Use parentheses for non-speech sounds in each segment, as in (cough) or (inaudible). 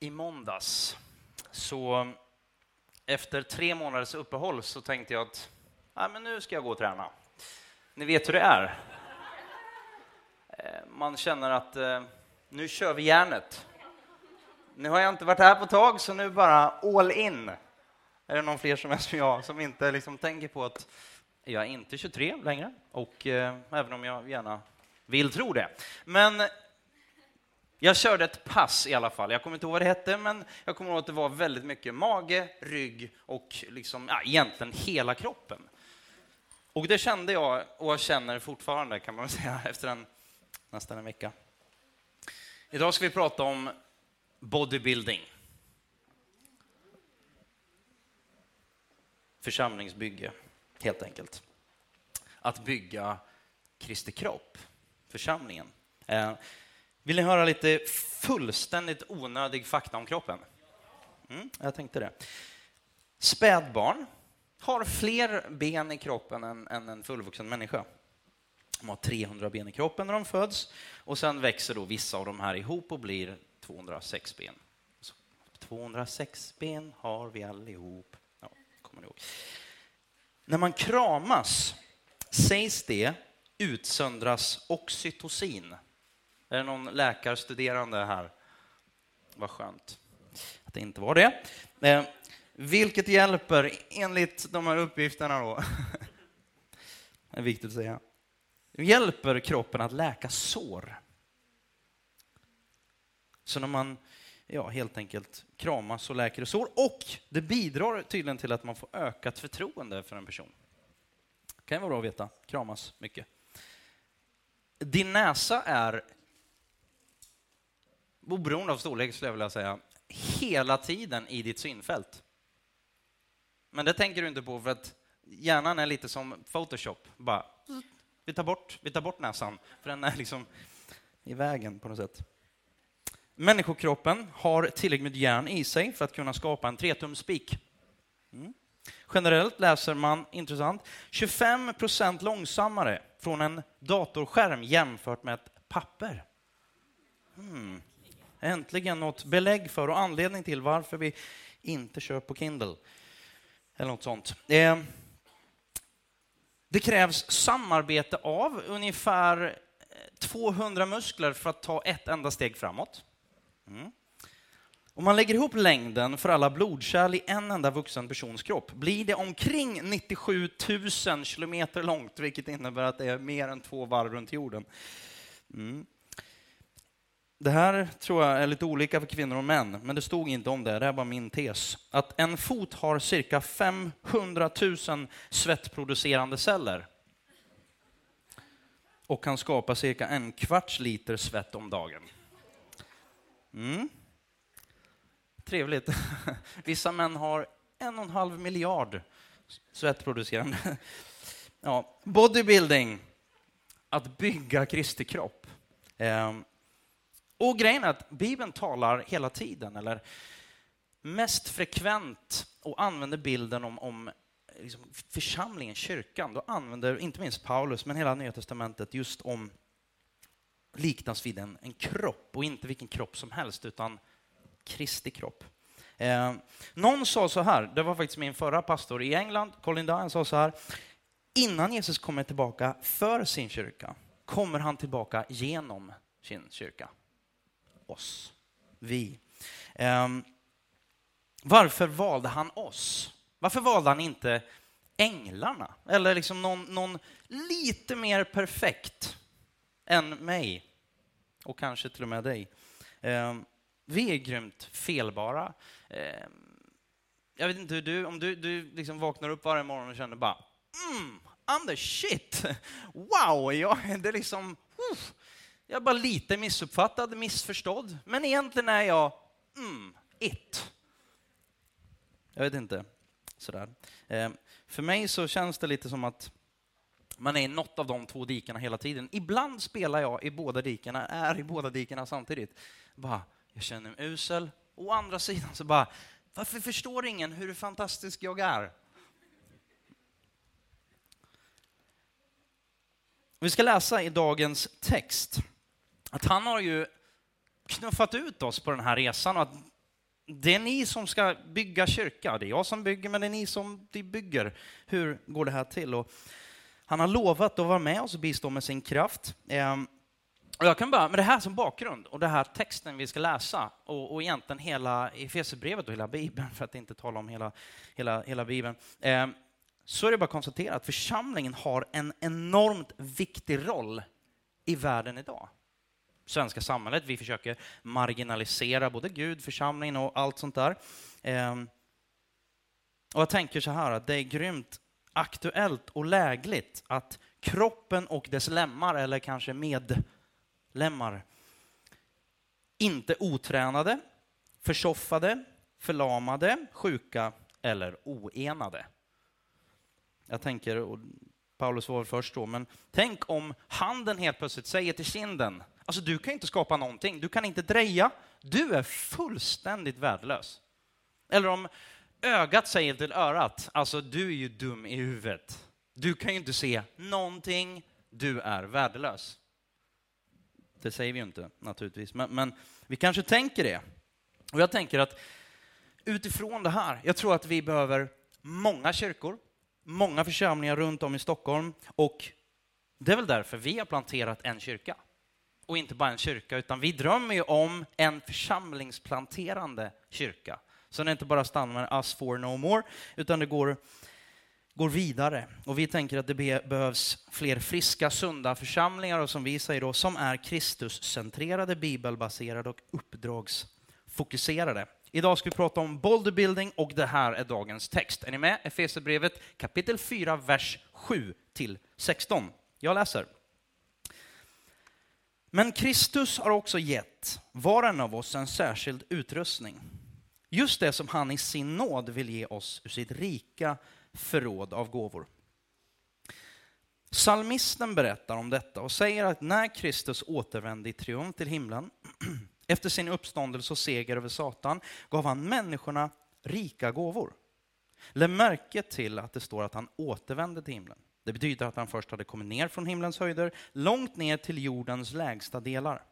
i måndags så efter tre månaders uppehåll så tänkte jag att Nej, men nu ska jag gå och träna. Ni vet hur det är. Eh, man känner att eh, nu kör vi järnet. Nu har jag inte varit här på ett tag, så nu bara all in. Är det någon fler som är som jag, som inte liksom tänker på att jag är inte 23 längre, och eh, även om jag gärna vill tro det. Men jag körde ett pass i alla fall. Jag kommer inte ihåg vad det hette, men jag kommer ihåg att det var väldigt mycket mage, rygg och liksom, ja, egentligen hela kroppen. Och det kände jag, och jag känner fortfarande, kan man säga, (laughs) efter en, nästan en vecka. Idag ska vi prata om bodybuilding. Församlingsbygge, helt enkelt. Att bygga Kristi kropp, församlingen. Eh, vill ni höra lite fullständigt onödig fakta om kroppen? Mm, jag tänkte det. Spädbarn har fler ben i kroppen än, än en fullvuxen människa. De har 300 ben i kroppen när de föds och sen växer då vissa av de här ihop och blir 206 ben. Så 206 ben har vi allihop. Ja, kommer ni ihåg. När man kramas sägs det utsöndras oxytocin. Är det någon läkarstuderande här? Vad skönt att det inte var det. Eh, vilket hjälper, enligt de här uppgifterna då, (laughs) det är viktigt att säga, hjälper kroppen att läka sår. Så när man ja, helt enkelt kramas så läker det sår och det bidrar tydligen till att man får ökat förtroende för en person. Det kan vara bra att veta, kramas mycket. Din näsa är, oberoende av storlek skulle jag vilja säga, hela tiden i ditt synfält. Men det tänker du inte på för att hjärnan är lite som Photoshop. Bara, vi, tar bort, vi tar bort näsan, för den är liksom i vägen på något sätt. Människokroppen har tillräckligt med järn i sig för att kunna skapa en tretumspik. Mm. Generellt läser man, intressant, 25 procent långsammare från en datorskärm jämfört med ett papper. Mm. Äntligen något belägg för och anledning till varför vi inte kör på Kindle. Eller något sånt. Eh, det krävs samarbete av ungefär eh, 200 muskler för att ta ett enda steg framåt. Mm. Om man lägger ihop längden för alla blodkärl i en enda vuxen persons kropp blir det omkring 97 000 kilometer långt, vilket innebär att det är mer än två varv runt jorden. Mm. Det här tror jag är lite olika för kvinnor och män, men det stod inte om det. Det är bara min tes. Att en fot har cirka 500 000 svettproducerande celler och kan skapa cirka en kvarts liter svett om dagen. Mm. Trevligt. (laughs) Vissa män har en och en halv miljard svettproducerande. (laughs) Ja, bodybuilding, att bygga Kristi kropp. Ehm, och grejen är att Bibeln talar hela tiden, eller mest frekvent, och använder bilden om, om liksom församlingen, kyrkan. Då använder inte minst Paulus, men hela Nya Testamentet, just om liknas vid en, en kropp, och inte vilken kropp som helst, utan Kristi kropp. Eh, någon sa så här, det var faktiskt min förra pastor i England, Colin Dyan, sa så här, innan Jesus kommer tillbaka för sin kyrka, kommer han tillbaka genom sin kyrka oss. Vi. Ehm, varför valde han oss? Varför valde han inte änglarna? Eller liksom någon, någon lite mer perfekt än mig. Och kanske till och med dig. Ehm, vi är grymt felbara. Ehm, jag vet inte hur du, om du, du liksom vaknar upp varje morgon och känner bara mm, I'm the shit! (laughs) Wow! Jag, det är liksom... Uh, jag är bara lite missuppfattad, missförstådd. Men egentligen är jag mm, it. Jag vet inte. Sådär. Eh, för mig så känns det lite som att man är i något av de två dikena hela tiden. Ibland spelar jag i båda dikena, är i båda dikena samtidigt. Bara, jag känner mig usel. Å andra sidan så bara, varför förstår ingen hur fantastisk jag är? Vi ska läsa i dagens text att han har ju knuffat ut oss på den här resan och att det är ni som ska bygga kyrka. Det är jag som bygger, men det är ni som bygger. Hur går det här till? Och han har lovat att vara med oss och bistå med sin kraft. Ehm, och jag kan bara, med det här som bakgrund och den här texten vi ska läsa och, och egentligen hela Efesierbrevet och hela Bibeln, för att inte tala om hela, hela, hela Bibeln, eh, så är det bara att konstatera att församlingen har en enormt viktig roll i världen idag. Svenska samhället, vi försöker marginalisera både Gud, församlingen och allt sånt där. Ehm, och jag tänker så här att det är grymt aktuellt och lägligt att kroppen och dess lemmar, eller kanske medlemmar. Inte otränade, försoffade, förlamade, sjuka eller oenade. Jag tänker, och Paulus var först då, men tänk om handen helt plötsligt säger till kinden, alltså du kan inte skapa någonting, du kan inte dreja, du är fullständigt värdelös. Eller om ögat säger till örat, alltså du är ju dum i huvudet, du kan ju inte se någonting, du är värdelös. Det säger vi ju inte naturligtvis, men, men vi kanske tänker det. Och jag tänker att utifrån det här, jag tror att vi behöver många kyrkor, många församlingar runt om i Stockholm och det är väl därför vi har planterat en kyrka. Och inte bara en kyrka, utan vi drömmer ju om en församlingsplanterande kyrka. Så det inte bara stannar med us for no more, utan det går går vidare. Och vi tänker att det behövs fler friska, sunda församlingar och som vi säger då, som är Kristuscentrerade, bibelbaserade och uppdragsfokuserade. Idag ska vi prata om boulderbuilding och det här är dagens text. Är ni med? Efesierbrevet kapitel 4, vers 7 till 16. Jag läser. Men Kristus har också gett var och en av oss en särskild utrustning. Just det som han i sin nåd vill ge oss ur sitt rika förråd av gåvor. Salmisten berättar om detta och säger att när Kristus återvände i triumf till himlen (clears throat) efter sin uppståndelse och seger över Satan gav han människorna rika gåvor. Lägg märke till att det står att han återvände till himlen. Det betyder att han först hade kommit ner från himlens höjder, långt ner till jordens lägsta delar.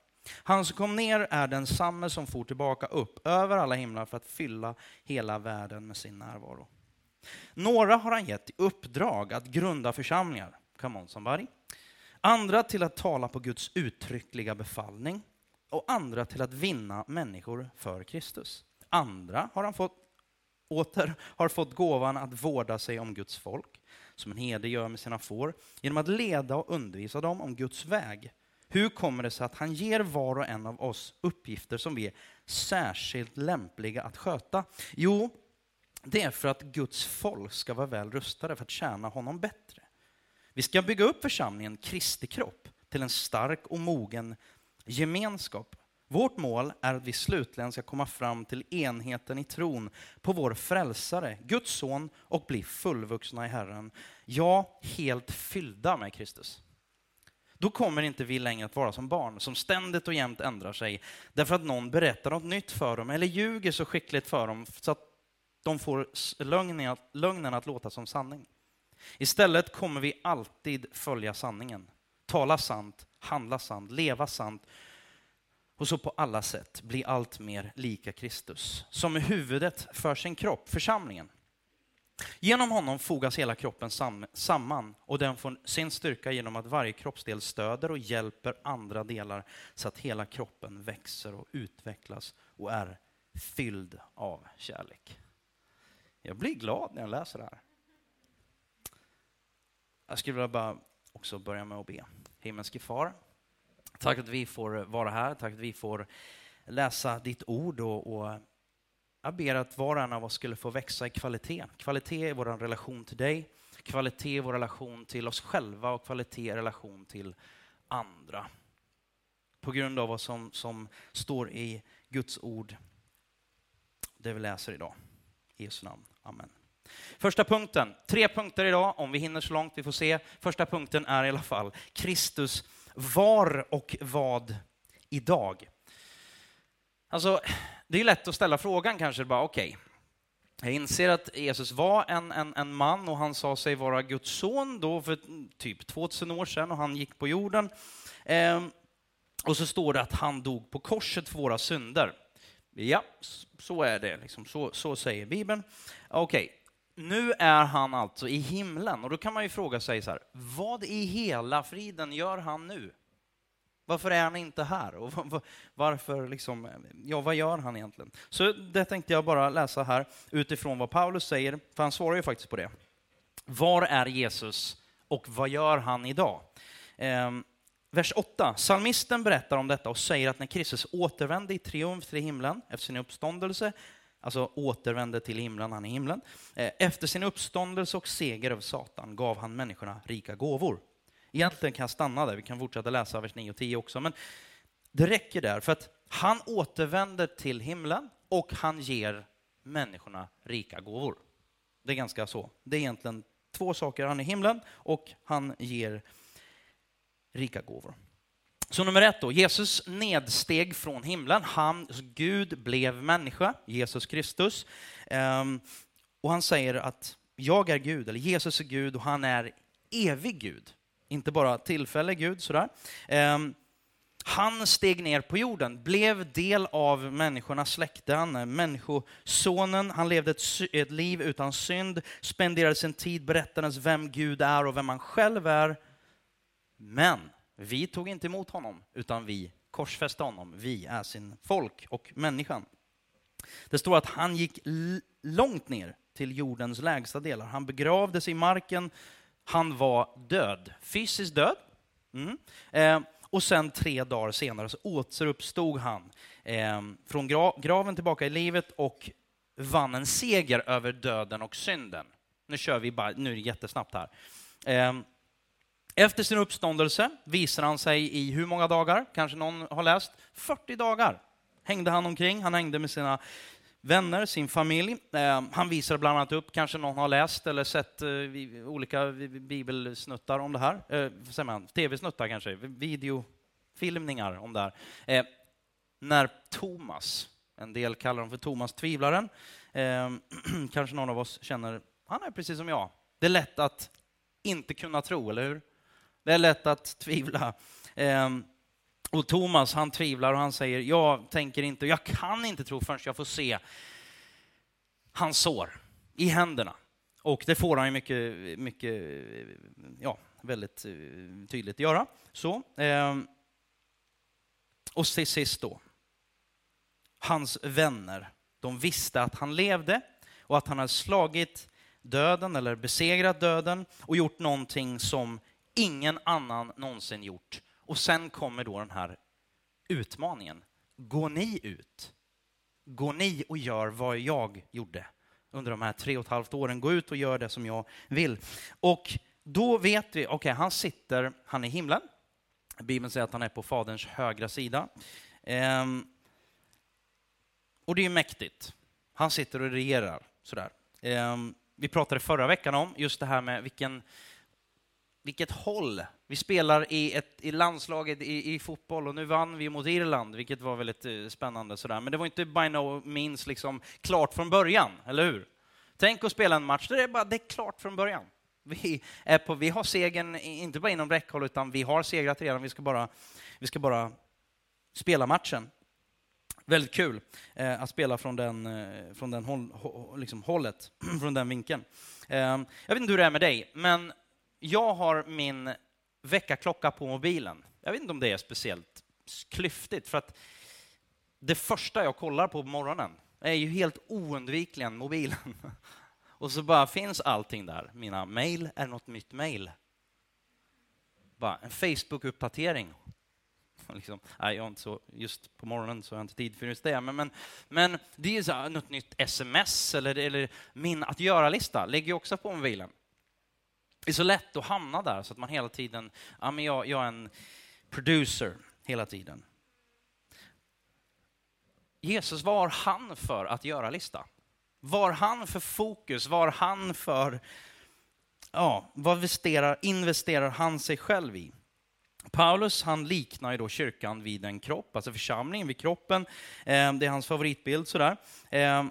Han som kom ner är densamme som for tillbaka upp över alla himlar för att fylla hela världen med sin närvaro. Några har han gett i uppdrag att grunda församlingar. Come on somebody. Andra till att tala på Guds uttryckliga befallning och andra till att vinna människor för Kristus. Andra har han fått, åter har fått gåvan att vårda sig om Guds folk, som en herde gör med sina får, genom att leda och undervisa dem om Guds väg. Hur kommer det sig att han ger var och en av oss uppgifter som vi är särskilt lämpliga att sköta? Jo, det är för att Guds folk ska vara väl rustade för att tjäna honom bättre. Vi ska bygga upp församlingen, Kristi kropp, till en stark och mogen gemenskap. Vårt mål är att vi slutligen ska komma fram till enheten i tron på vår frälsare, Guds son, och bli fullvuxna i Herren. Ja, helt fyllda med Kristus. Då kommer inte vi längre att vara som barn som ständigt och jämt ändrar sig därför att någon berättar något nytt för dem eller ljuger så skickligt för dem så att de får lögnen, lögnen att låta som sanning. Istället kommer vi alltid följa sanningen. Tala sant, handla sant, leva sant och så på alla sätt bli allt mer lika Kristus, som är huvudet för sin kropp, församlingen. Genom honom fogas hela kroppen sam samman och den får sin styrka genom att varje kroppsdel stöder och hjälper andra delar så att hela kroppen växer och utvecklas och är fylld av kärlek. Jag blir glad när jag läser det här. Jag skulle vilja bara också börja med att be. Himmelske far, tack att vi får vara här, tack att vi får läsa ditt ord och, och jag ber att var och en av oss skulle få växa i kvalitet. Kvalitet i vår relation till dig, kvalitet i vår relation till oss själva och kvalitet i relation till andra. På grund av vad som, som står i Guds ord, det vi läser idag. I Jesu namn. Amen. Första punkten, tre punkter idag, om vi hinner så långt, vi får se. Första punkten är i alla fall Kristus var och vad idag. Alltså, det är lätt att ställa frågan kanske, bara okej, okay. Jag inser att Jesus var en, en, en man och han sa sig vara Guds son då för typ 2000 år sedan och han gick på jorden. Eh, och så står det att han dog på korset för våra synder. Ja, så är det. Liksom. Så, så säger Bibeln. Okej, okay nu är han alltså i himlen. Och då kan man ju fråga sig så här, vad i hela friden gör han nu? Varför är han inte här? Och (laughs) varför liksom, ja, vad gör han egentligen? Så det tänkte jag bara läsa här utifrån vad Paulus säger, för han svarar ju faktiskt på det. Var är Jesus och vad gör han idag? Ehm, vers 8. Salmisten berättar om detta och säger att när Kristus återvände i triumf till himlen efter sin uppståndelse, alltså återvände till himlen, han är i himlen, eh, efter sin uppståndelse och seger över Satan gav han människorna rika gåvor. Egentligen kan jag stanna där, vi kan fortsätta läsa vers 9 och 10 också, men det räcker där, för att han återvänder till himlen och han ger människorna rika gåvor. Det är ganska så. Det är egentligen två saker. Han är i himlen och han ger rika gåvor. Så nummer ett då, Jesus nedsteg från himlen. Han, Gud blev människa, Jesus Kristus. Ehm, och han säger att jag är Gud, eller Jesus är Gud och han är evig Gud. Inte bara tillfällig Gud sådär. Ehm, han steg ner på jorden, blev del av människornas släkte. Han är människosonen. Han levde ett, ett liv utan synd, spenderade sin tid berättandes vem Gud är och vem han själv är. Men vi tog inte emot honom, utan vi korsfäste honom. Vi är sin folk och människan. Det står att han gick långt ner till jordens lägsta delar. Han begravdes i marken. Han var död, fysiskt död. Mm. Eh, och sen tre dagar senare så återuppstod han eh, från gra graven tillbaka i livet och vann en seger över döden och synden. Nu kör vi bara, nu är det jättesnabbt här. Eh, efter sin uppståndelse visar han sig i hur många dagar? Kanske någon har läst? 40 dagar hängde han omkring. Han hängde med sina vänner, sin familj. Eh, han visar bland annat upp, kanske någon har läst eller sett eh, olika bibelsnuttar om det här. Eh, Tv-snuttar kanske, videofilmningar om det här. När Thomas, en del kallar honom för Thomas tvivlaren, (clears throat) kanske någon av oss känner, han är precis som jag. Det är lätt att inte kunna tro, eller hur? Det är lätt att tvivla. Ehm, och Thomas, han tvivlar och han säger, jag tänker inte, jag kan inte tro förrän jag får se hans sår i händerna. Och det får han ju mycket, mycket ja, väldigt eh, tydligt göra. Så. Ehm, och till sist då, hans vänner, de visste att han levde och att han hade slagit döden eller besegrat döden och gjort någonting som ingen annan någonsin gjort. Och sen kommer då den här utmaningen. Går ni ut? Går ni och gör vad jag gjorde under de här tre och ett halvt åren? Gå ut och gör det som jag vill. Och då vet vi, okej, okay, han sitter, han är i himlen. Bibeln säger att han är på Faderns högra sida. Ehm, och det är mäktigt. Han sitter och regerar sådär. Ehm, vi pratade förra veckan om just det här med vilken vilket håll. Vi spelar i, ett, i landslaget i, i, fotboll och nu vann vi mot Irland, vilket var väldigt eh, spännande. Sådär. Men det var inte by no means liksom klart från början, eller hur? Tänk att spela en match där det är, bara, det är klart från början. Vi, är på, vi har segern, inte bara inom räckhåll, utan vi har segrat redan. Vi ska bara, vi ska bara spela matchen. Väldigt kul eh, att spela från den, eh, från den håll, liksom hållet, (clears throat) från den vinkeln. Eh, jag vet inte hur det är med dig, men jag har min väckarklocka på mobilen. Jag vet inte om det är speciellt klyftigt, för att det första jag kollar på på morgonen är ju helt oundvikligen mobilen. (laughs) Och så bara finns allting där. Mina mejl är något nytt mejl. Bara en Facebook-uppdatering. (laughs) Liksom, nej, jag inte så, just på morgonen så har jag inte tid för just det. Men, men, men det är så något nytt sms eller, eller min att göra-lista ligger också på mobilen. Det är så lätt att hamna där så att man hela tiden, ja men jag, jag är en producer hela tiden. Jesus, var han för att göra lista? Var han för fokus? Var han för, ja, vad investerar, investerar han sig själv i? Paulus han liknar ju då kyrkan vid en kropp, alltså församlingen vid kroppen. Eh, det är hans favoritbild sådär. Eh,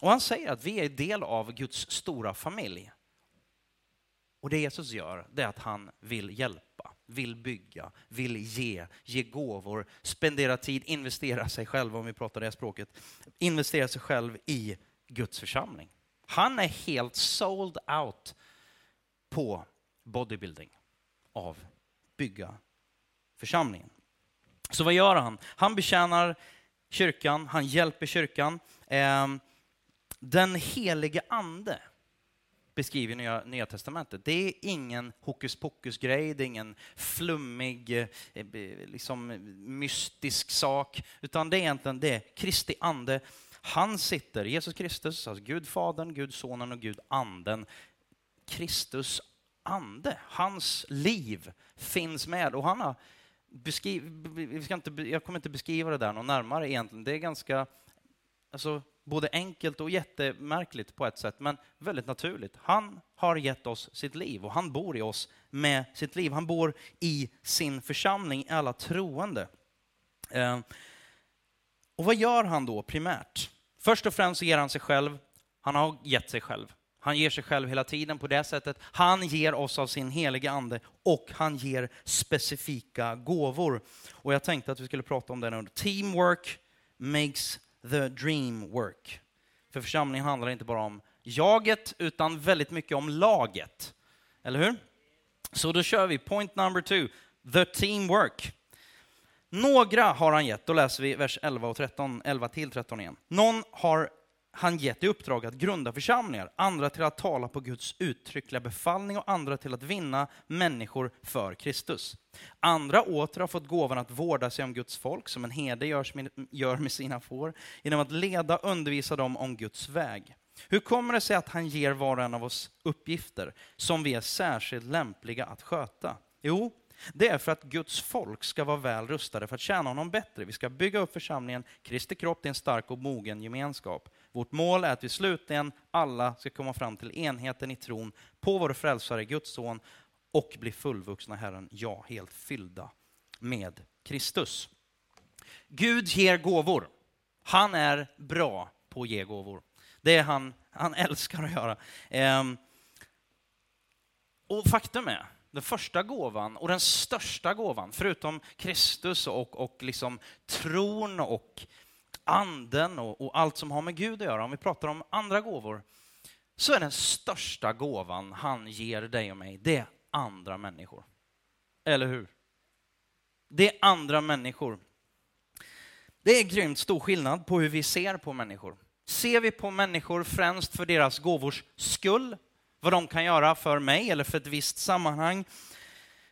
och han säger att vi är del av Guds stora familj. Och det Jesus gör, det är att han vill hjälpa. vill bygga, vill ge, ge gåvor, spendera tid, investera sig själv, om vi pratar det språket, investera sig själv i Guds församling. Han är helt sold out på bodybuilding av bygga församlingen. Så vad gör han? Han betjänar kyrkan, han hjälper kyrkan. Ehm, den helige ande beskriver Nya, Nya Testamentet. Det är ingen hokus pokus-grej, det är ingen flummig, eh, eh, liksom, mystisk sak, utan det är egentligen det Kristi ande. Han sitter, Jesus Kristus, alltså Gud Fadern, Gud Sonen och Gud Anden. Kristus ande, hans liv finns med och han har beskriv, inte, jag kommer inte beskriva det där någon närmare egentligen. Det är ganska, alltså, både enkelt och jättemärkligt på ett sätt, men väldigt naturligt. Han har gett oss sitt liv och han bor i oss med sitt liv. Han bor i sin församling, i alla troende. Eh, och vad gör han då primärt? Först och främst ger han sig själv. Han har gett sig själv. Han ger sig själv hela tiden på det sättet. Han ger oss av sin heliga ande och han ger specifika gåvor. Och jag tänkte att vi skulle prata om det nu. Teamwork makes the dream work. För församlingen handlar inte bara om jaget, utan väldigt mycket om laget. Eller hur? Så då kör vi. Point number two, the teamwork. Några har han gett, då läser vi vers 11 och 13, 11 till 13 igen. Någon har han gett i uppdrag att grunda församlingar, andra till att tala på Guds uttryckliga befallning och andra till att vinna människor för Kristus. Andra åter har fått gåvan att vårda sig om Guds folk, som en herde gör med sina får, genom att leda och undervisa dem om Guds väg. Hur kommer det sig att han ger var och en av oss uppgifter som vi är särskilt lämpliga att sköta? Jo, det är för att Guds folk ska vara väl rustade för att tjäna honom bättre. Vi ska bygga upp församlingen, Kristi kropp till en stark och mogen gemenskap. Vårt mål är att vi slutligen alla ska komma fram till enheten i tron på vår frälsare, Guds son, och bli fullvuxna Herren, ja, helt fyllda med Kristus. Gud ger gåvor. Han är bra på att ge gåvor. Det är han, han älskar att göra. Ehm, och faktum är, den första gåvan och den största gåvan, förutom Kristus och, och liksom tron och anden och, och, allt som har med Gud att göra, om vi pratar om andra gåvor, så är den största gåvan han ger dig och mig, det är andra människor. Eller hur? Det är andra människor. Det är grymt stor skillnad på hur vi ser på människor. Ser vi på människor främst för deras gåvors skull, vad de kan göra för mig eller för ett visst sammanhang,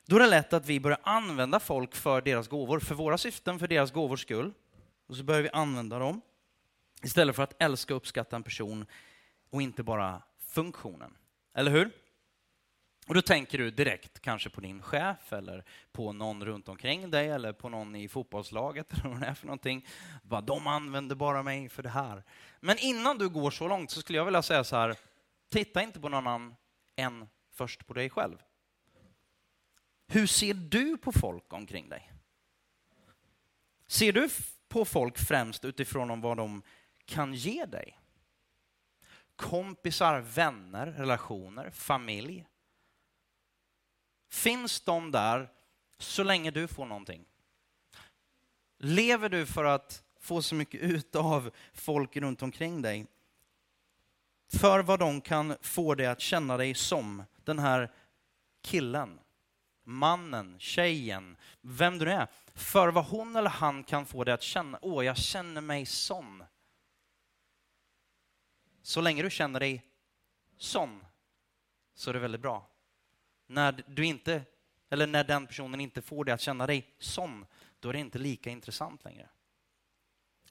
då är det lätt att vi börjar använda folk för deras gåvor, för våra syften, för deras gåvors skull. Och så börjar vi använda dem istället för att älska och uppskatta en person och inte bara funktionen. Eller hur? Och då tänker du direkt kanske på din chef eller på någon runt omkring dig eller på någon i fotbollslaget (laughs) eller vad det är för någonting. Bara, de använder bara mig för det här. Men innan du går så långt så skulle jag vilja säga så här, titta inte på någon annan än först på dig själv. Hur ser du på folk omkring dig? Ser du på folk främst utifrån vad de kan ge dig. Kompisar, vänner, relationer, familj. Finns de där så länge du får någonting? Lever du för att få så mycket ut av folk runt omkring dig? För vad de kan få dig att känna dig som den här killen, mannen, tjejen, vem du nu är för vad hon eller han kan få dig att känna, åh, jag känner mig sån. Så länge du känner dig sån, så är det väldigt bra. När du inte, eller när den personen inte får dig att känna dig sån, då är det inte lika intressant längre.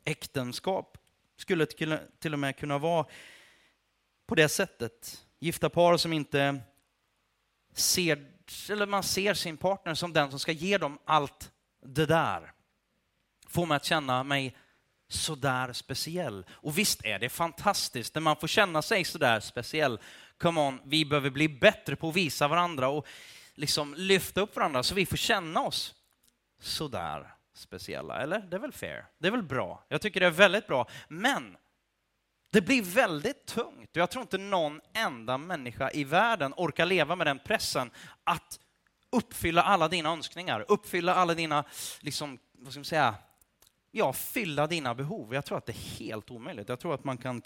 Äktenskap skulle till och med kunna vara på det sättet. Gifta par som inte ser, eller man ser sin partner som den som ska ge dem allt det där får mig att känna mig sådär speciell. Och visst är det fantastiskt när man får känna sig sådär speciell. Come on, vi behöver bli bättre på att visa varandra och liksom lyfta upp varandra så vi får känna oss sådär speciella. Eller? Det är väl fair? Det är väl bra? Jag tycker det är väldigt bra. Men det blir väldigt tungt. Och Jag tror inte någon enda människa i världen orkar leva med den pressen att uppfylla alla dina önskningar, uppfylla alla dina, liksom, vad ska man säga, ja, fylla dina behov. Jag tror att det är helt omöjligt. Jag tror att man kan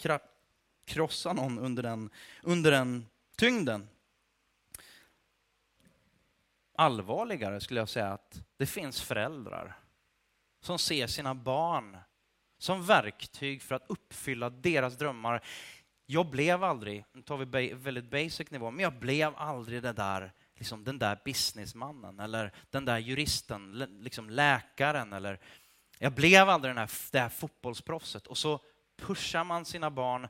krossa någon under den, under den tyngden. Allvarligare skulle jag säga att det finns föräldrar som ser sina barn som verktyg för att uppfylla deras drömmar. Jag blev aldrig, nu tar vi väldigt basic nivå, men jag blev aldrig det där, liksom den där businessmannen eller den där juristen, liksom läkaren eller jag blev aldrig den här, det här fotbollsproffset. Och så pushar man sina barn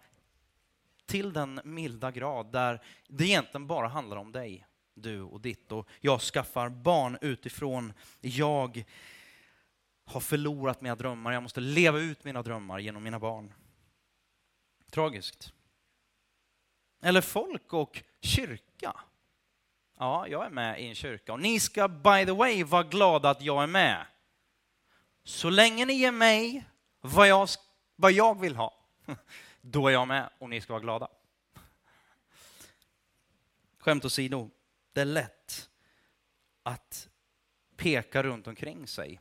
till den milda grad där det egentligen bara handlar om dig, du och ditt. Och jag skaffar barn utifrån jag har förlorat mina drömmar. Jag måste leva ut mina drömmar genom mina barn. Tragiskt. Eller folk och kyrka. Ja, jag är med i en kyrka och ni ska by the way vara glada att jag är med. Så länge ni ger mig vad jag, vad jag vill ha, (laughs) då är jag med och ni ska vara glada. Skämt åsido, det är lätt att peka runt omkring sig.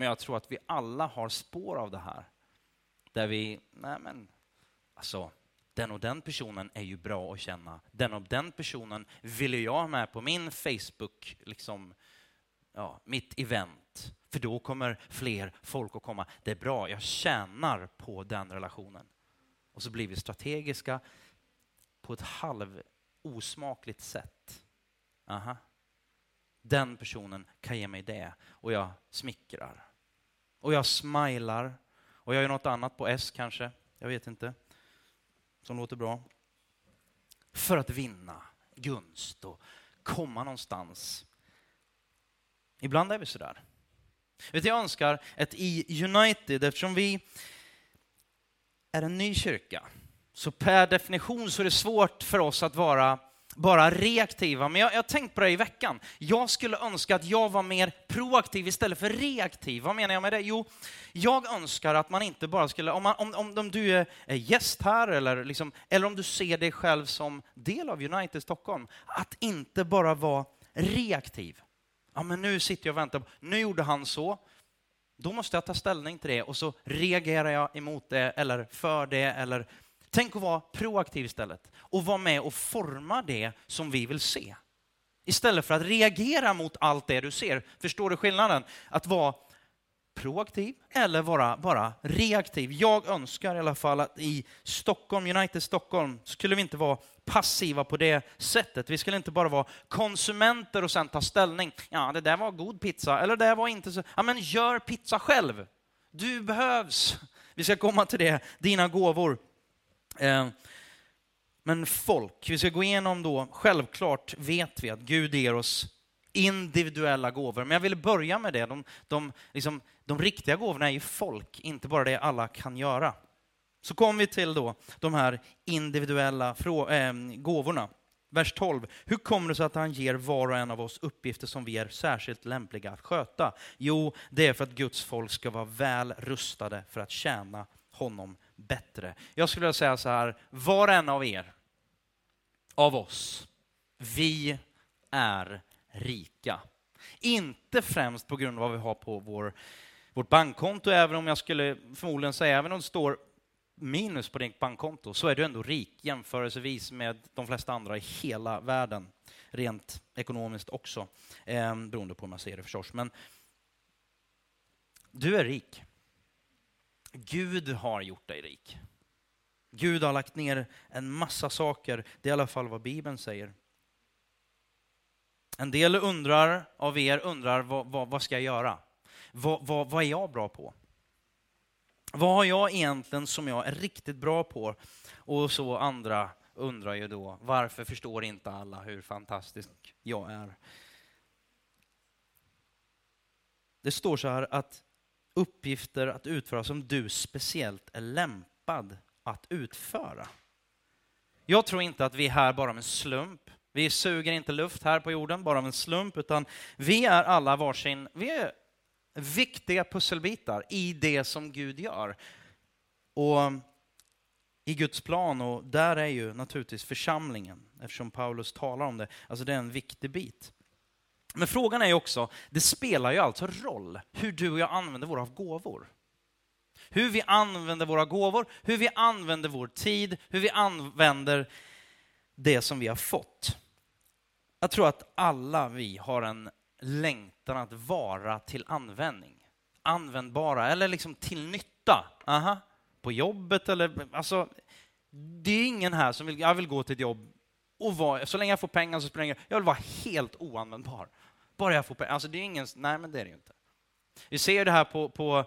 Men jag tror att vi alla har spår av det här. Där vi, nej men, alltså, den och den personen är ju bra att känna. Den och den personen vill jag ha med på min Facebook, liksom, ja, mitt event. För då kommer fler folk att komma. Det är bra, jag tjänar på den relationen. Och så blir vi strategiska på ett halv osmakligt sätt. Aha. Den personen kan ge mig det och jag smickrar. Och jag smilar. Och jag gör något annat på S kanske, jag vet inte, som låter bra. För att vinna gunst och komma någonstans. Ibland är vi sådär. Vet, jag önskar ett i United, eftersom vi är en ny kyrka, så per definition så är det svårt för oss att vara bara reaktiva. Men jag har tänkt på det i veckan. Jag skulle önska att jag var mer proaktiv istället för reaktiv. Vad menar jag med det? Jo, jag önskar att man inte bara skulle, om, man, om, om, om du är gäst här eller, liksom, eller om du ser dig själv som del av United Stockholm, att inte bara vara reaktiv. Ja, men nu sitter jag och väntar, nu gjorde han så, då måste jag ta ställning till det och så reagerar jag emot det eller för det eller Tänk att vara proaktiv istället och vara med och forma det som vi vill se. Istället för att reagera mot allt det du ser. Förstår du skillnaden? Att vara proaktiv eller vara bara reaktiv. Jag önskar i alla fall att i Stockholm, United Stockholm, skulle vi inte vara passiva på det sättet. Vi skulle inte bara vara konsumenter och sen ta ställning. Ja, det där var god pizza, eller det där var inte så. Ja, men gör pizza själv. Du behövs. Vi ska komma till det, dina gåvor. Eh, men folk, vi ska gå igenom då, självklart vet vi att Gud ger oss individuella gåvor. Men jag vill börja med det. De, de, liksom, de riktiga gåvorna är ju folk, inte bara det alla kan göra. Så kommer vi till då de här individuella äh, gåvorna. Vers 12. Hur kommer det sig att han ger var och en av oss uppgifter som vi är särskilt lämpliga att sköta? Jo, det är för att Guds folk ska vara väl rustade för att tjäna honom bättre. Jag skulle vilja säga så här, var och en av er, av oss, vi är rika. Inte främst på grund av vad vi har på vår, vårt bankkonto, även om jag skulle förmodligen säga, även om det står minus på ditt bankkonto, så är du ändå rik jämförelsevis med de flesta andra i hela världen. Rent ekonomiskt också, eh, beroende på hur man ser det förstås. Men du är rik. Gud har gjort dig rik. Gud har lagt ner en massa saker, det är i alla fall vad Bibeln säger. En del undrar, av er undrar, vad, vad, vad ska jag göra? Vad, vad, vad är jag bra på? Vad har jag egentligen som jag är riktigt bra på? Och så andra undrar ju då, varför förstår inte alla hur fantastisk jag är? Det står så här att uppgifter att utföra som du speciellt är lämpad att utföra. Jag tror inte att vi är här bara av en slump. Vi suger inte luft här på jorden bara av en slump, utan vi är alla varsin, vi är viktiga pusselbitar i det som Gud gör. Och i Guds plan, och där är ju naturligtvis församlingen, eftersom Paulus talar om det, alltså det är en viktig bit. Men frågan är ju också, det spelar ju alltså roll hur du och jag använder våra gåvor. Hur vi använder våra gåvor, hur vi använder vår tid, hur vi använder det som vi har fått. Jag tror att alla vi har en längtan att vara till användning. Användbara, eller liksom till nytta. Aha. På jobbet eller... Alltså, det är ingen här som vill, jag vill gå till ett jobb och vara, så länge jag får pengar så spelar det ingen Jag vill vara helt oanvändbar. Bara jag får pengar. Alltså det är ingen, nej men det är det ju inte. Vi ser det här på, på,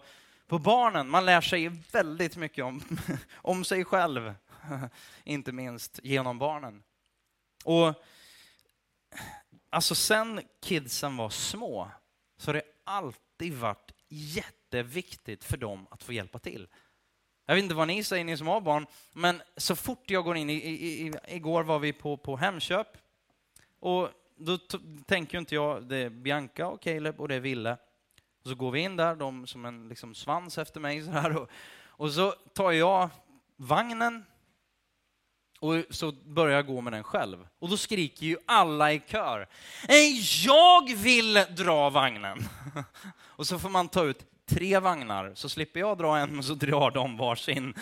på barnen, man lär sig väldigt mycket om, (laughs) om sig själv. (laughs) Inte minst genom barnen. Och alltså sen kidsen var små så har det alltid varit jätteviktigt för dem att få hjälpa till. Jag vet inte vad ni säger, ni som har barn, men så fort jag går in, i, i, i igår var vi på, på Hemköp, och då tänker inte jag, det är Bianca och Caleb och det är Ville. Och så går vi in där, de som en liksom svans efter mig så här, och, och så tar jag vagnen och så börjar jag gå med den själv. Och då skriker ju alla i kör. Jag vill dra vagnen! (laughs) Och så får man ta ut tre vagnar, så slipper jag dra en och så drar de varsin.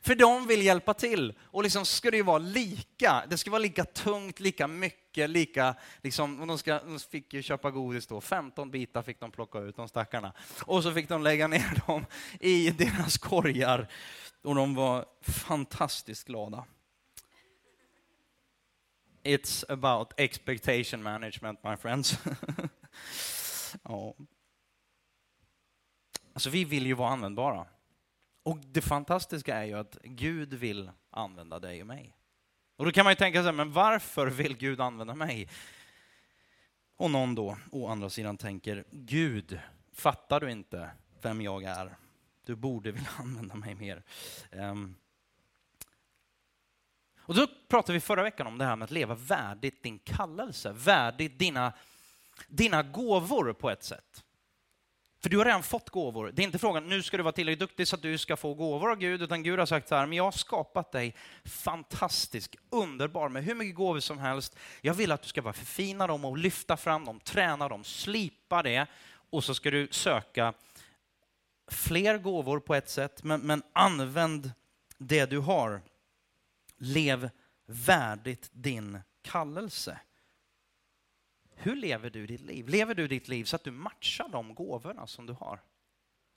För de vill hjälpa till. Och liksom ska det ju vara lika. Det ska vara lika tungt, lika mycket, lika... Liksom, och de, ska, de fick ju köpa godis då. 15 bitar fick de plocka ut, de stackarna. Och så fick de lägga ner dem i deras korgar. Och de var fantastiskt glada. It's about expectation management, my friends. (laughs) ja. Alltså vi vill ju vara användbara. Och det fantastiska är ju att Gud vill använda dig och mig. Och då kan man ju tänka sig, men varför vill Gud använda mig? Och någon då, å andra sidan, tänker, Gud, fattar du inte vem jag är? Du borde vilja (laughs) använda mig mer. Um, och då pratade vi förra veckan om det här med att leva värdigt din kallelse, värdigt dina, dina gåvor på ett sätt. För du har redan fått gåvor. Det är inte frågan, nu ska du vara tillräckligt duktig så att du ska få gåvor av Gud, utan Gud har sagt så här, men jag har skapat dig fantastisk, underbar, med hur mycket gåvor som helst. Jag vill att du ska bara förfina dem och lyfta fram dem, träna dem, slipa det, och så ska du söka fler gåvor på ett sätt, men, men använd det du har. Lev värdigt din kallelse. Hur lever du ditt liv? Lever du ditt liv så att du matchar de gåvorna som du har?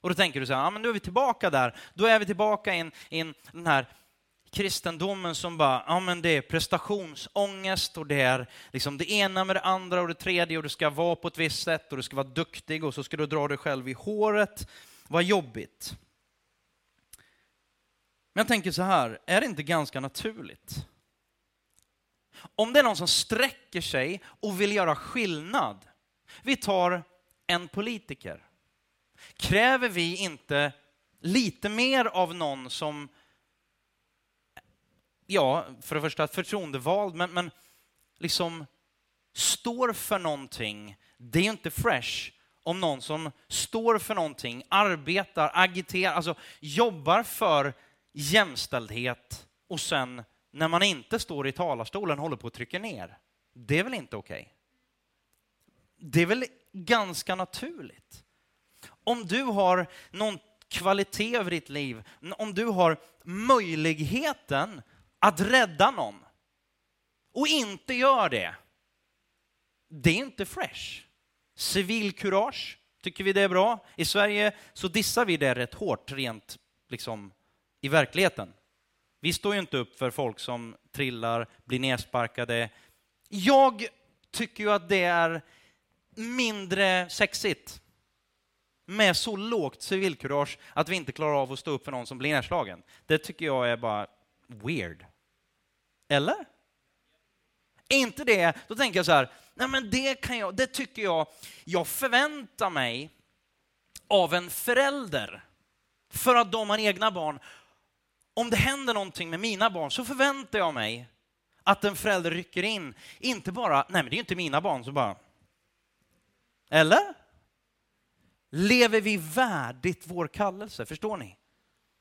Och då tänker du så här, ja men nu är vi tillbaka där. Då är vi tillbaka i, in den här kristendomen som bara, ja men det är prestationsångest och det är liksom det ena med det andra och det tredje och du ska vara på ett visst sätt och du ska vara duktig och så ska du dra dig själv i håret. Vad jobbigt. Men jag tänker så här, är det inte ganska naturligt om det är någon som sträcker sig och vill göra skillnad, vi tar en politiker. Kräver vi inte lite mer av någon som, ja, för det första förtroendevald, men, men liksom står för någonting, det är ju inte fresh om någon som står för någonting, arbetar, agiterar, alltså jobbar för jämställdhet och sen när man inte står i talarstolen och håller på att trycka ner. Det är väl inte okej? Okay? Det är väl ganska naturligt? Om du har någon kvalitet över ditt liv, om du har möjligheten att rädda någon och inte gör det, det är inte fresh. Civilkurage, tycker vi det är bra? I Sverige så dissar vi det rätt hårt rent liksom, i verkligheten. Vi står ju inte upp för folk som trillar, blir nedsparkade. Jag tycker ju att det är mindre sexigt med så lågt civilkurage att vi inte klarar av att stå upp för någon som blir nedslagen. Det tycker jag är bara weird. Eller? Är inte det, då tänker jag så här, nej men det kan jag, det tycker jag, jag förväntar mig av en förälder för att de har egna barn om det händer någonting med mina barn så förväntar jag mig att en förälder rycker in. Inte bara, nej men det är ju inte mina barn, så bara... Eller? Lever vi värdigt vår kallelse? Förstår ni?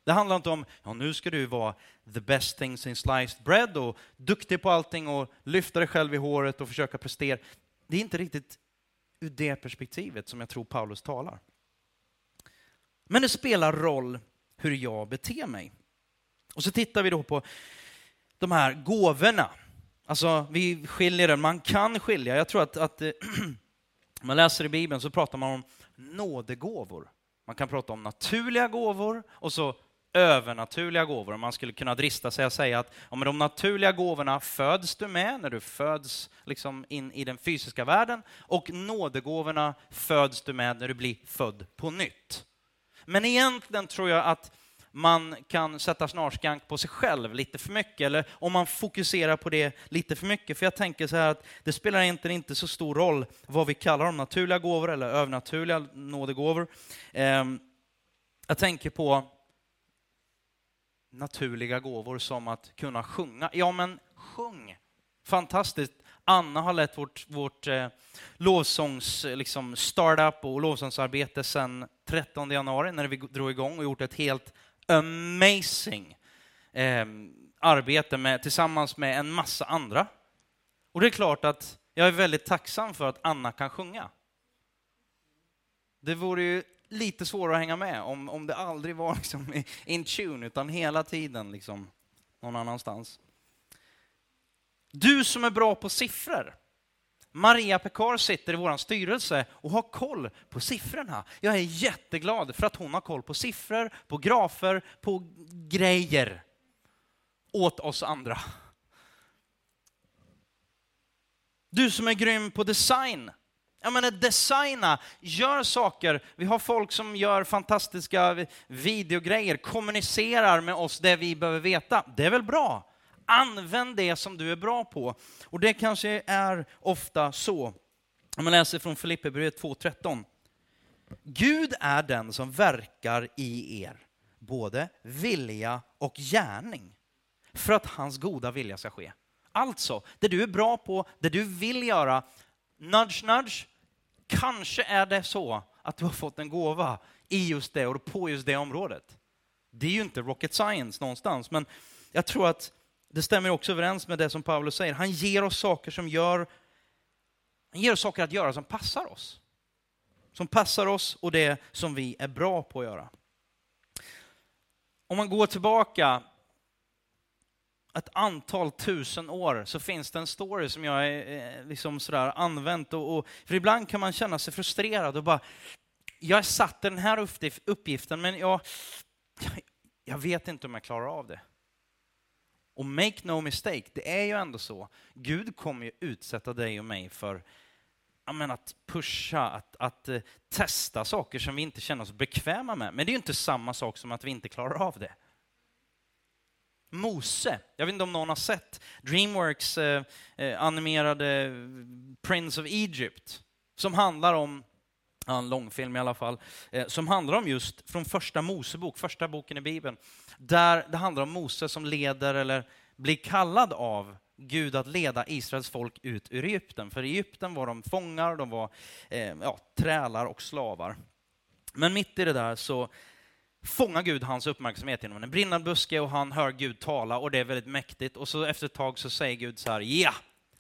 Det handlar inte om, ja nu ska du vara the best things in sliced bread och duktig på allting och lyfta dig själv i håret och försöka prestera. Det är inte riktigt ur det perspektivet som jag tror Paulus talar. Men det spelar roll hur jag beter mig. Och så tittar vi då på de här gåvorna. Alltså, vi skiljer den, man kan skilja. Jag tror att, att eh, (clears throat) man läser i Bibeln så pratar man om nådegåvor. Man kan prata om naturliga gåvor och så övernaturliga gåvor. Man skulle kunna drista sig att säga att ja, men de naturliga gåvorna föds du med när du föds liksom in i den fysiska världen och nådegåvorna föds du med när du blir född på nytt. Men egentligen tror jag att man kan sätta snarskank på sig själv lite för mycket, eller om man fokuserar på det lite för mycket. För jag tänker så här att det spelar egentligen inte så stor roll vad vi kallar dem, naturliga gåvor eller övernaturliga nådegåvor. Ehm, jag tänker på naturliga gåvor som att kunna sjunga. Ja, men sjung! Fantastiskt. Anna har lett vårt, vårt eh, lovsångs eh, liksom startup och lovsångsarbete sedan 13 januari när vi drog igång och gjort ett helt amazing eh, arbete med, tillsammans med en massa andra. Och det är klart att jag är väldigt tacksam för att Anna kan sjunga. Det vore ju lite svårare att hänga med om, om det aldrig var (laughs) liksom in tune, utan hela tiden liksom någon annanstans. Du som är bra på siffror. Maria Pekar sitter i vår styrelse och har koll på siffrorna. Jag är jätteglad för att hon har koll på siffror, på grafer, på grejer åt oss andra. Du som är grym på design. Jag menar designa, gör saker. Vi har folk som gör fantastiska videogrejer, kommunicerar med oss det vi behöver veta. Det är väl bra? Använd det som du är bra på. Och det kanske är ofta så. Om man läser från Filipperbrevet 2.13. Gud är den som verkar i er, både vilja och gärning, för att hans goda vilja ska ske. Alltså, det du är bra på, det du vill göra, nudge nudge, kanske är det så att du har fått en gåva i just det och på just det området. Det är ju inte rocket science någonstans, men jag tror att det stämmer också överens med det som Paulus säger. Han ger oss saker som gör, han ger oss saker att göra som passar oss. Som passar oss och det som vi är bra på att göra. Om man går tillbaka ett antal tusen år så finns det en story som jag är eh, liksom sådär använt. Och, och, för ibland kan man känna sig frustrerad och bara, jag är satt i den här uppgiften men jag, jag vet inte om jag klarar av det. Och make no mistake, det är ju ändå så. Gud kommer ju utsätta dig och mig för men, att pusha, att, att uh, testa saker som vi inte känner oss bekväma med. Men det är ju inte samma sak som att vi inte klarar av det. Mose, jag vet inte om någon har sett Dreamworks eh, eh animerade eh, Prince of Egypt, som handlar om en långfilm i alla fall, eh, som handlar om just från första Mosebok, första boken i Bibeln, där det handlar om Mose som leder eller blir kallad av Gud att leda Israels folk ut ur Egypten. För i Egypten var de fångar, de var eh, ja, trälar och slavar. Men mitt i det där så fångar Gud hans uppmärksamhet genom en brinnande buske och han hör Gud tala och det är väldigt mäktigt. Och så efter ett tag så säger Gud så här, ja,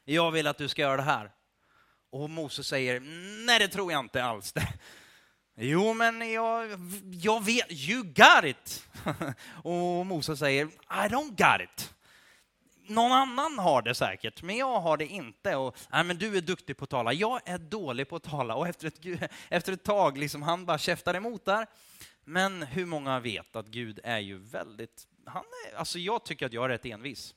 jag vill att du ska göra det här. Och Mose säger, nej det tror jag inte alls. (laughs) Jo, men jag, jag vet, you got it. (laughs) Och Mose säger, I don't got it. Någon annan har det säkert, men jag har det inte. Och, nej, men du är duktig på att tala, jag är dålig på att tala. Och efter ett, (laughs) efter ett tag, liksom, han bara käftar emot där. Men hur många vet att Gud är ju väldigt, han är, alltså jag tycker att jag är rätt envis.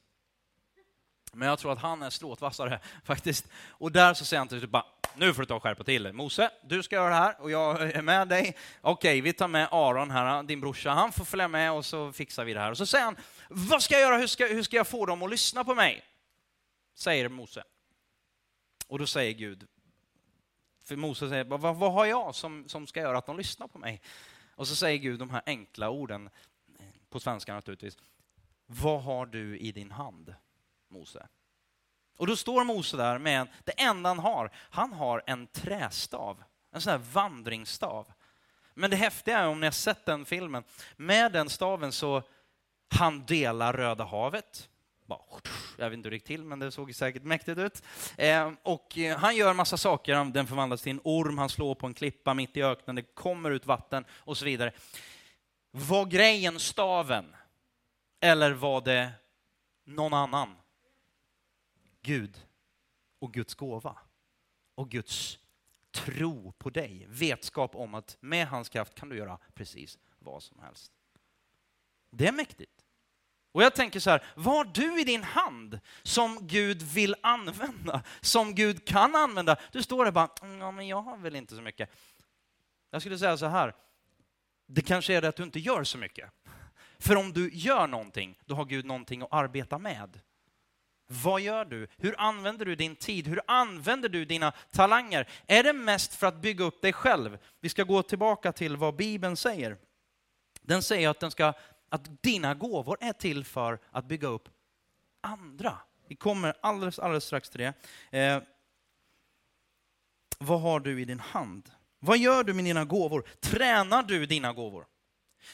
Men jag tror att han är stråtvassare (laughs) faktiskt. Och där så säger han till typ bara, nu får du ta och skärpa till dig. Mose, du ska göra det här och jag är med dig. Okej, vi tar med Aron här, din brorsa. Han får följa med och så fixar vi det här. Och så säger han, vad ska jag göra? Hur ska, hur ska jag få dem att lyssna på mig? Säger Mose. Och då säger Gud, för Mose säger, vad, vad har jag som, som ska göra att de lyssnar på mig? Och så säger Gud de här enkla orden, på svenska naturligtvis. Vad har du i din hand, Mose? Och då står Mose där med det enda han har. Han har en trästav, en sån här vandringsstav. Men det häftiga är, om ni har sett den filmen, med den staven så han delar Röda havet. Jag vet inte hur det gick till, men det såg säkert mäktigt ut. Ehm, och eh, han gör massa saker, den förvandlas till en orm, han slår på en klippa mitt i öknen, det kommer ut vatten och så vidare. Var grejen staven? Eller var det någon annan? Gud och Guds gåva och Guds tro på dig, vetskap om att med hans kraft kan du göra precis vad som helst. Det är mäktigt. Och jag tänker så här, vad har du i din hand som Gud vill använda? Som Gud kan använda? Du står där bara, mm, ja men jag har väl inte så mycket. Jag skulle säga så här, det kanske är det att du inte gör så mycket. För om du gör någonting, då har Gud någonting att arbeta med. Vad gör du? Hur använder du din tid? Hur använder du dina talanger? Är det mest för att bygga upp dig själv? Vi ska gå tillbaka till vad Bibeln säger. Den säger att, den ska, att dina gåvor är till för att bygga upp andra. Vi kommer alldeles, alldeles strax till det. Eh, vad har du i din hand? Vad gör du med dina gåvor? Tränar du dina gåvor?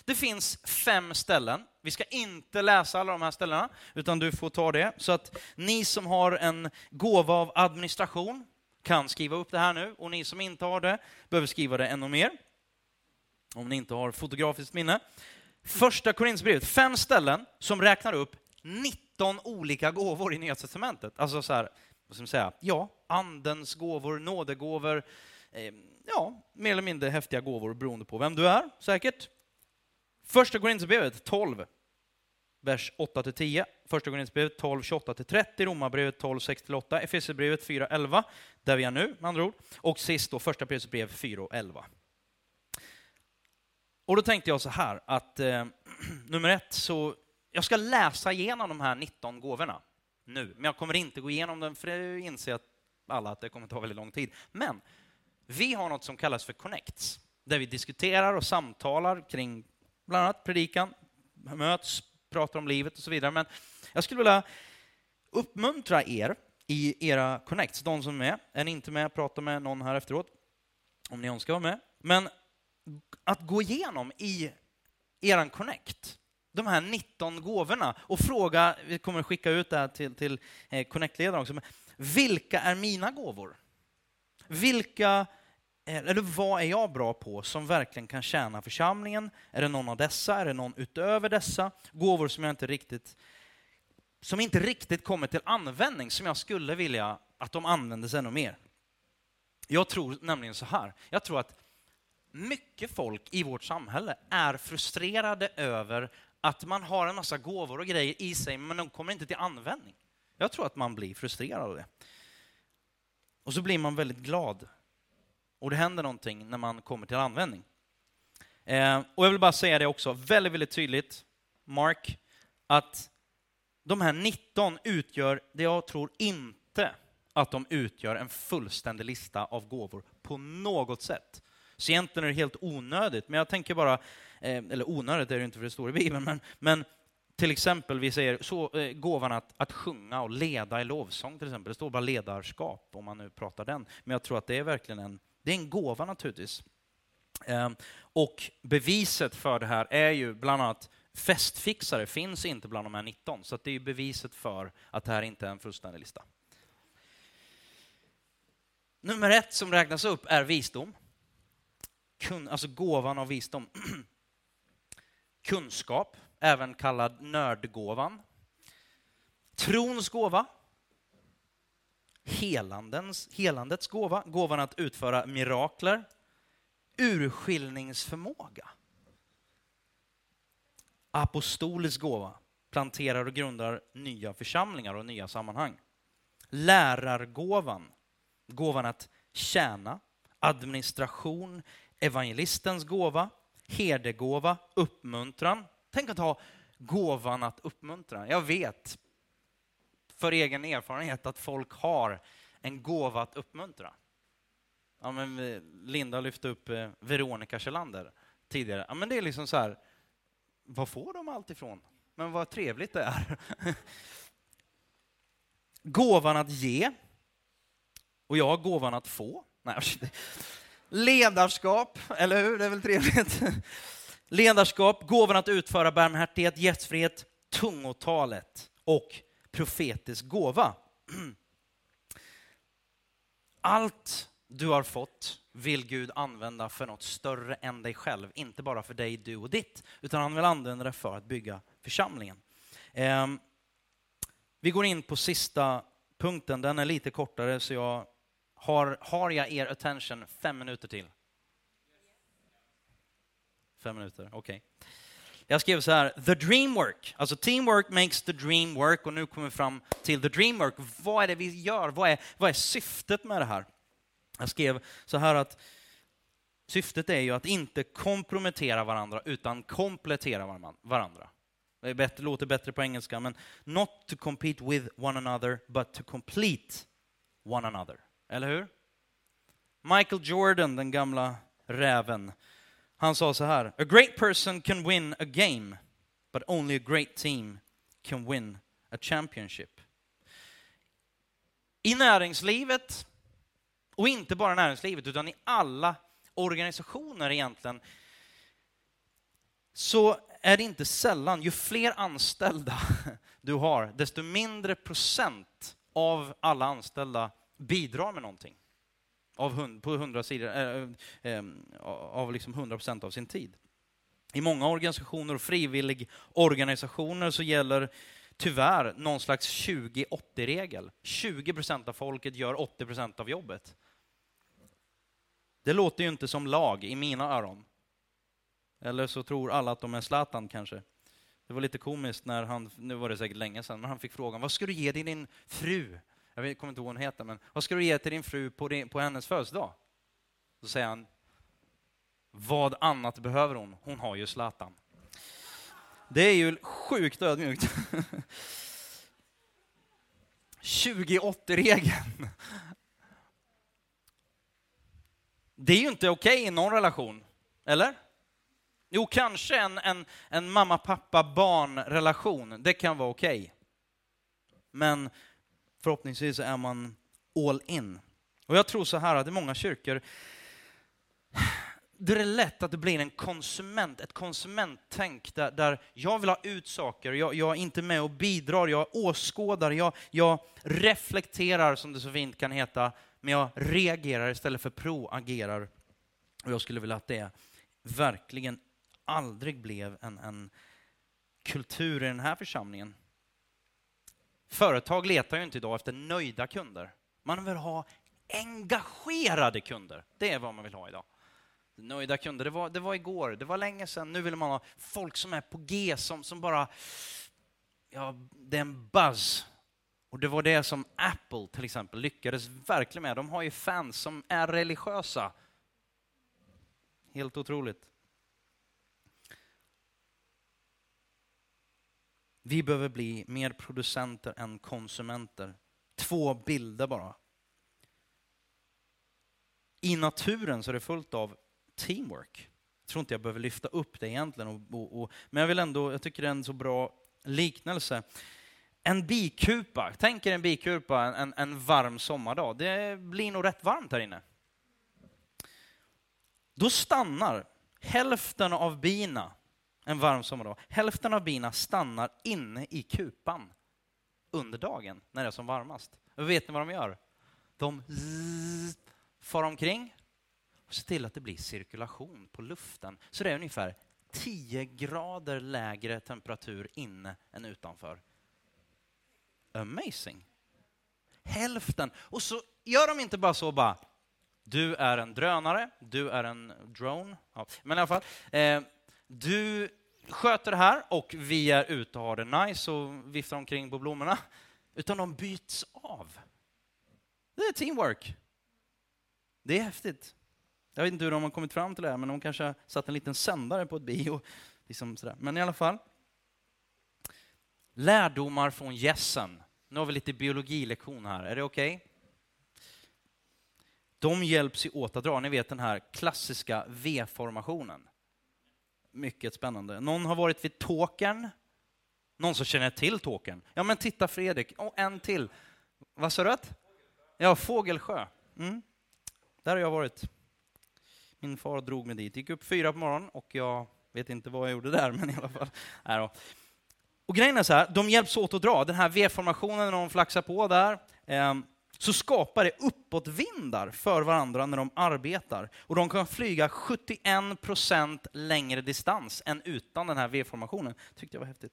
Det finns fem ställen. Vi ska inte läsa alla de här ställena, utan du får ta det. Så att ni som har en gåva av administration kan skriva upp det här nu, och ni som inte har det behöver skriva det ännu mer. Om ni inte har fotografiskt minne. Första Korinthierbrevet, fem ställen som räknar upp 19 olika gåvor i Nya Testamentet. Alltså så här, vad ska man säga, ja, andens gåvor, nådegåvor, eh, ja, mer eller mindre häftiga gåvor beroende på vem du är, säkert. Första Korinthierbrevet 12, vers 8-10. Första Korinthierbrevet 12, 28-30. Romarbrevet 12, 6-8. Efesierbrevet 4, 11, där vi är nu med andra ord. Och sist då första Petrusbrev 4 och 11. Och då tänkte jag så här att eh, (clears throat) nummer ett, så jag ska läsa igenom de här 19 gåvorna nu, men jag kommer inte gå igenom dem för jag inser att alla att det kommer ta väldigt lång tid. Men vi har något som kallas för Connects, där vi diskuterar och samtalar kring bland annat predikan, möts, pratar om livet och så vidare. Men jag skulle vilja uppmuntra er i era connects, de som är med. Är ni inte med, prata med någon här efteråt, om ni önskar vara med. Men att gå igenom i eran connect, de här 19 gåvorna och fråga, vi kommer skicka ut det här till, till eh, connect-ledaren också, men vilka är mina gåvor? Vilka Eh, eller vad är jag bra på som verkligen kan tjäna församlingen? Är det någon av dessa? Är det någon utöver dessa? Gåvor som jag inte riktigt som inte riktigt kommer till användning, som jag skulle vilja att de användes ännu mer. Jag tror nämligen så här, jag tror att mycket folk i vårt samhälle är frustrerade över att man har en massa gåvor och grejer i sig, men de kommer inte till användning. Jag tror att man blir frustrerad av det. Och så blir man väldigt glad och det händer någonting när man kommer till användning. Eh, och jag vill bara säga det också, väldigt, väldigt tydligt, Mark, att de här 19 utgör, det jag tror inte att de utgör en fullständig lista av gåvor på något sätt. Så egentligen är det helt onödigt, men jag tänker bara, eh, eller onödigt är det inte för det står i Bibeln, men, men till exempel, vi säger så, eh, gåvan att, att sjunga och leda i lovsång till exempel. Det står bara ledarskap om man nu pratar den. Men jag tror att det är verkligen en, det är en gåva naturligtvis. Ehm, och beviset för det här är ju bland annat festfixare finns inte bland de här 19, så det är beviset för att det här inte är en fullständig lista. Nummer ett som räknas upp är visdom. Kun, alltså gåvan av visdom. (clears throat) Kunskap, även kallad nördgåvan. Trons gåva, helandens, helandets gåva, gåvan att utföra mirakler, urskiljningsförmåga. Apostolisk gåva, planterar och grundar nya församlingar och nya sammanhang. Lärargåvan, gåvan att tjäna, administration, evangelistens gåva, herdegåva, uppmuntran. Tänk att ha gåvan att uppmuntra. Jag vet för egen erfarenhet att folk har en gåva att uppmuntra. Ja, men Linda lyfte upp eh, Veronica Kjellander tidigare. Ja, men det är liksom så här, var får de allt ifrån? Men vad trevligt det är. (laughs) gåvan att ge. Och jag har gåvan att få. Nej, ledarskap, eller hur? Det är väl trevligt? (laughs) Ledarskap, gåvan att utföra barmhärtighet, gästfrihet, tungotalet och profetisk gåva. Allt du har fått vill Gud använda för något större än dig själv. Inte bara för dig, du och ditt, utan han vill använda det för att bygga församlingen. Ehm, vi går in på sista punkten, den är lite kortare så jag har, har jag er attention fem minuter till? Fem minuter, okej. Okay. Jag skrev så här, the dream work, alltså teamwork makes the dream work och nu kommer vi fram till the dream work. Vad är det vi gör? Vad är, vad är syftet med det här? Jag skrev så här att syftet är ju att inte kompromettera varandra utan komplettera varandra. Det bättre, låter bättre på engelska, men not to compete with one another, but to complete one another. Eller hur? Michael Jordan, den gamla räven, han sa så här, A great person can win a game, but only a great team can win a championship. I näringslivet, och inte bara näringslivet, utan i alla organisationer egentligen, så är det inte sällan, ju fler anställda (laughs) du har, desto mindre procent av alla anställda bidrar med någonting. Av hund, på 100 sidor, äh, äh, av liksom 100 procent av sin tid. I många organisationer och frivilligorganisationer så gäller tyvärr någon slags 20-80-regel. 20 procent av folket gör 80 procent av jobbet. Det låter ju inte som lag i mina öron. Eller så tror alla att de är Zlatan kanske. Det var lite komiskt när han, nu var det säkert länge sedan, men han fick frågan, vad ska du ge din fru? Jag kommer inte ihåg vad hon heter, men vad ska du ge till din fru på, din, på hennes födelsedag? Så säger han, vad annat behöver hon? Hon har ju Zlatan. Det är ju sjukt ödmjukt. (laughs) 20-80-regeln. Det är ju inte okej okay i någon relation, eller? Jo, kanske en, en, en mamma, pappa, barn-relation. Det kan vara okej. Okay. Men förhoppningsvis är man all in. Och jag tror så här att i många kyrkor, det är lätt att det blir en konsument, ett konsumenttänk där, där jag vill ha ut saker, jag, jag, är inte med och bidrar, jag åskådar, jag, jag reflekterar som det så fint kan heta, men jag reagerar istället för proagerar. Och jag skulle vilja att det verkligen aldrig blev en, en kultur i den här församlingen. Företag letar ju inte idag efter nöjda kunder. Man vill ha engagerade kunder. Det är vad man vill ha idag. Nöjda kunder, det var, det var igår, det var länge sedan. Nu vill man ha folk som är på G, som, som bara... Ja, det är en buzz. Och det var det som Apple till exempel lyckades verkligen med. De har ju fans som är religiösa. Helt otroligt. Vi behöver bli mer producenter än konsumenter. Två bilder bara. I naturen så är det fullt av teamwork. Jag tror inte jag behöver lyfta upp det egentligen, och, och, och, men jag vill ändå, jag tycker det är en så bra liknelse. En bikupa, tänk er en bikupa en, en, en varm sommardag. Det blir nog rätt varmt här inne. Då stannar hälften av bina en varm sommardag. Hälften av bina stannar inne i kupan under dagen när det är som varmast. Och vet ni vad de gör? De far omkring och ser till att det blir cirkulation på luften. Så det är ungefär 10 grader lägre temperatur inne än utanför. Amazing! Hälften. Och så gör de inte bara så bara, du är en drönare, du är en drone. Ja, men i alla fall, eh, du sköter det här och vi är ute och har det nice och viftar omkring på blommorna. Utan de byts av. Det är teamwork. Det är häftigt. Jag vet inte hur de har kommit fram till det här, men de kanske har satt en liten sändare på ett bio. Liksom sådär. Men i alla fall. Lärdomar från gässen. Nu har vi lite biologilektion här. Är det okej? Okay? De hjälps ju åt att dra. Ni vet den här klassiska V-formationen mycket spännande. Någon har varit vid Tåkern. Någon som känner till Tåkern? Ja, men titta Fredrik, och en till. Vad sa du? Ja, Fågelsjö. Mm. Där har jag varit. Min far drog mig dit. Gick upp fyra på morgonen och jag vet inte vad jag gjorde där, men i alla fall. Och grejen är så här, de hjälps åt att dra. Den här V-formationen, när de flaxar på där, eh, så skapar det uppåtvindar för varandra när de arbetar. Och de kan flyga 71 procent längre distans än utan den här V-formationen. Tyckte jag var häftigt.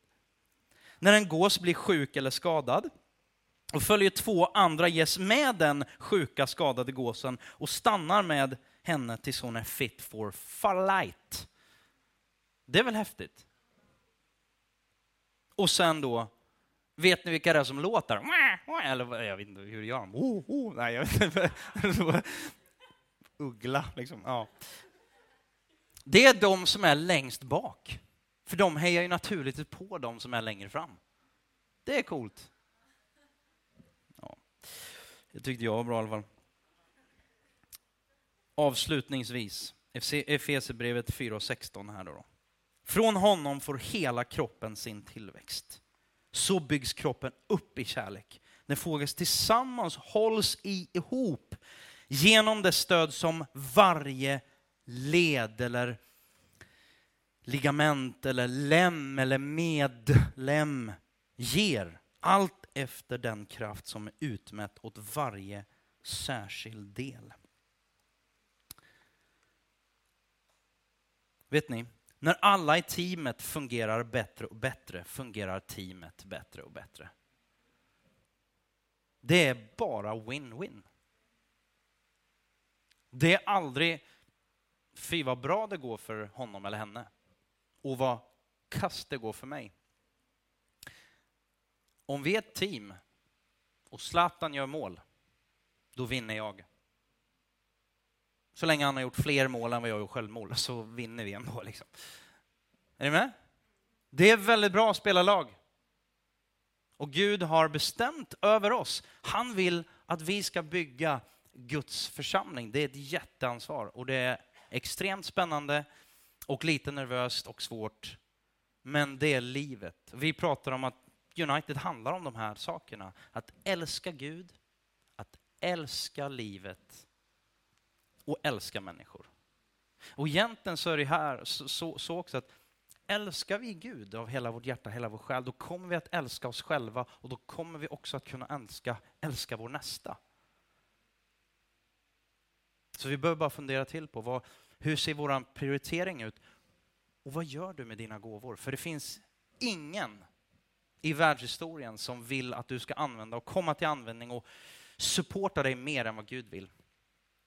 När en gås blir sjuk eller skadad, och följer två andra gäss med den sjuka, skadade gåsen och stannar med henne tills hon är fit for flight. Det är väl häftigt? Och sen då, vet ni vilka det är som låter? Eller jag vet inte hur gör de? Oh, oh, nej, jag vet inte. (laughs) Uggla, liksom. Ja. Det är de som är längst bak. För de hejar ju naturligtvis på de som är längre fram. Det är coolt. Ja. Det tyckte jag var bra i alla fall. Avslutningsvis, Efesierbrevet 4.16 här då. Från honom får hela kroppen sin tillväxt. Så byggs kroppen upp i kärlek. När fågels tillsammans hålls ihop genom det stöd som varje led eller ligament eller lem eller medlem ger. Allt efter den kraft som är utmätt åt varje särskild del. Vet ni, när alla i teamet fungerar bättre och bättre fungerar teamet bättre och bättre. Det är bara win-win. Det är aldrig, fy vad bra det går för honom eller henne och vad kast det går för mig. Om vi är ett team och Zlatan gör mål, då vinner jag. Så länge han har gjort fler mål än vad jag gjort självmål så vinner vi ändå. Liksom. Är ni med? Det är väldigt bra att spela lag. Och Gud har bestämt över oss. Han vill att vi ska bygga Guds församling. Det är ett jätteansvar och det är extremt spännande och lite nervöst och svårt. Men det är livet. Vi pratar om att United handlar om de här sakerna. Att älska Gud, att älska livet och älska människor. Och egentligen så är det här så, så, så också att älskar vi Gud av hela vårt hjärta, hela vår själ, då kommer vi att älska oss själva och då kommer vi också att kunna älska, älska vår nästa. Så vi behöver bara fundera till på vad, hur ser vår prioritering ut? Och vad gör du med dina gåvor? För det finns ingen i världshistorien som vill att du ska använda och komma till användning och supporta dig mer än vad Gud vill.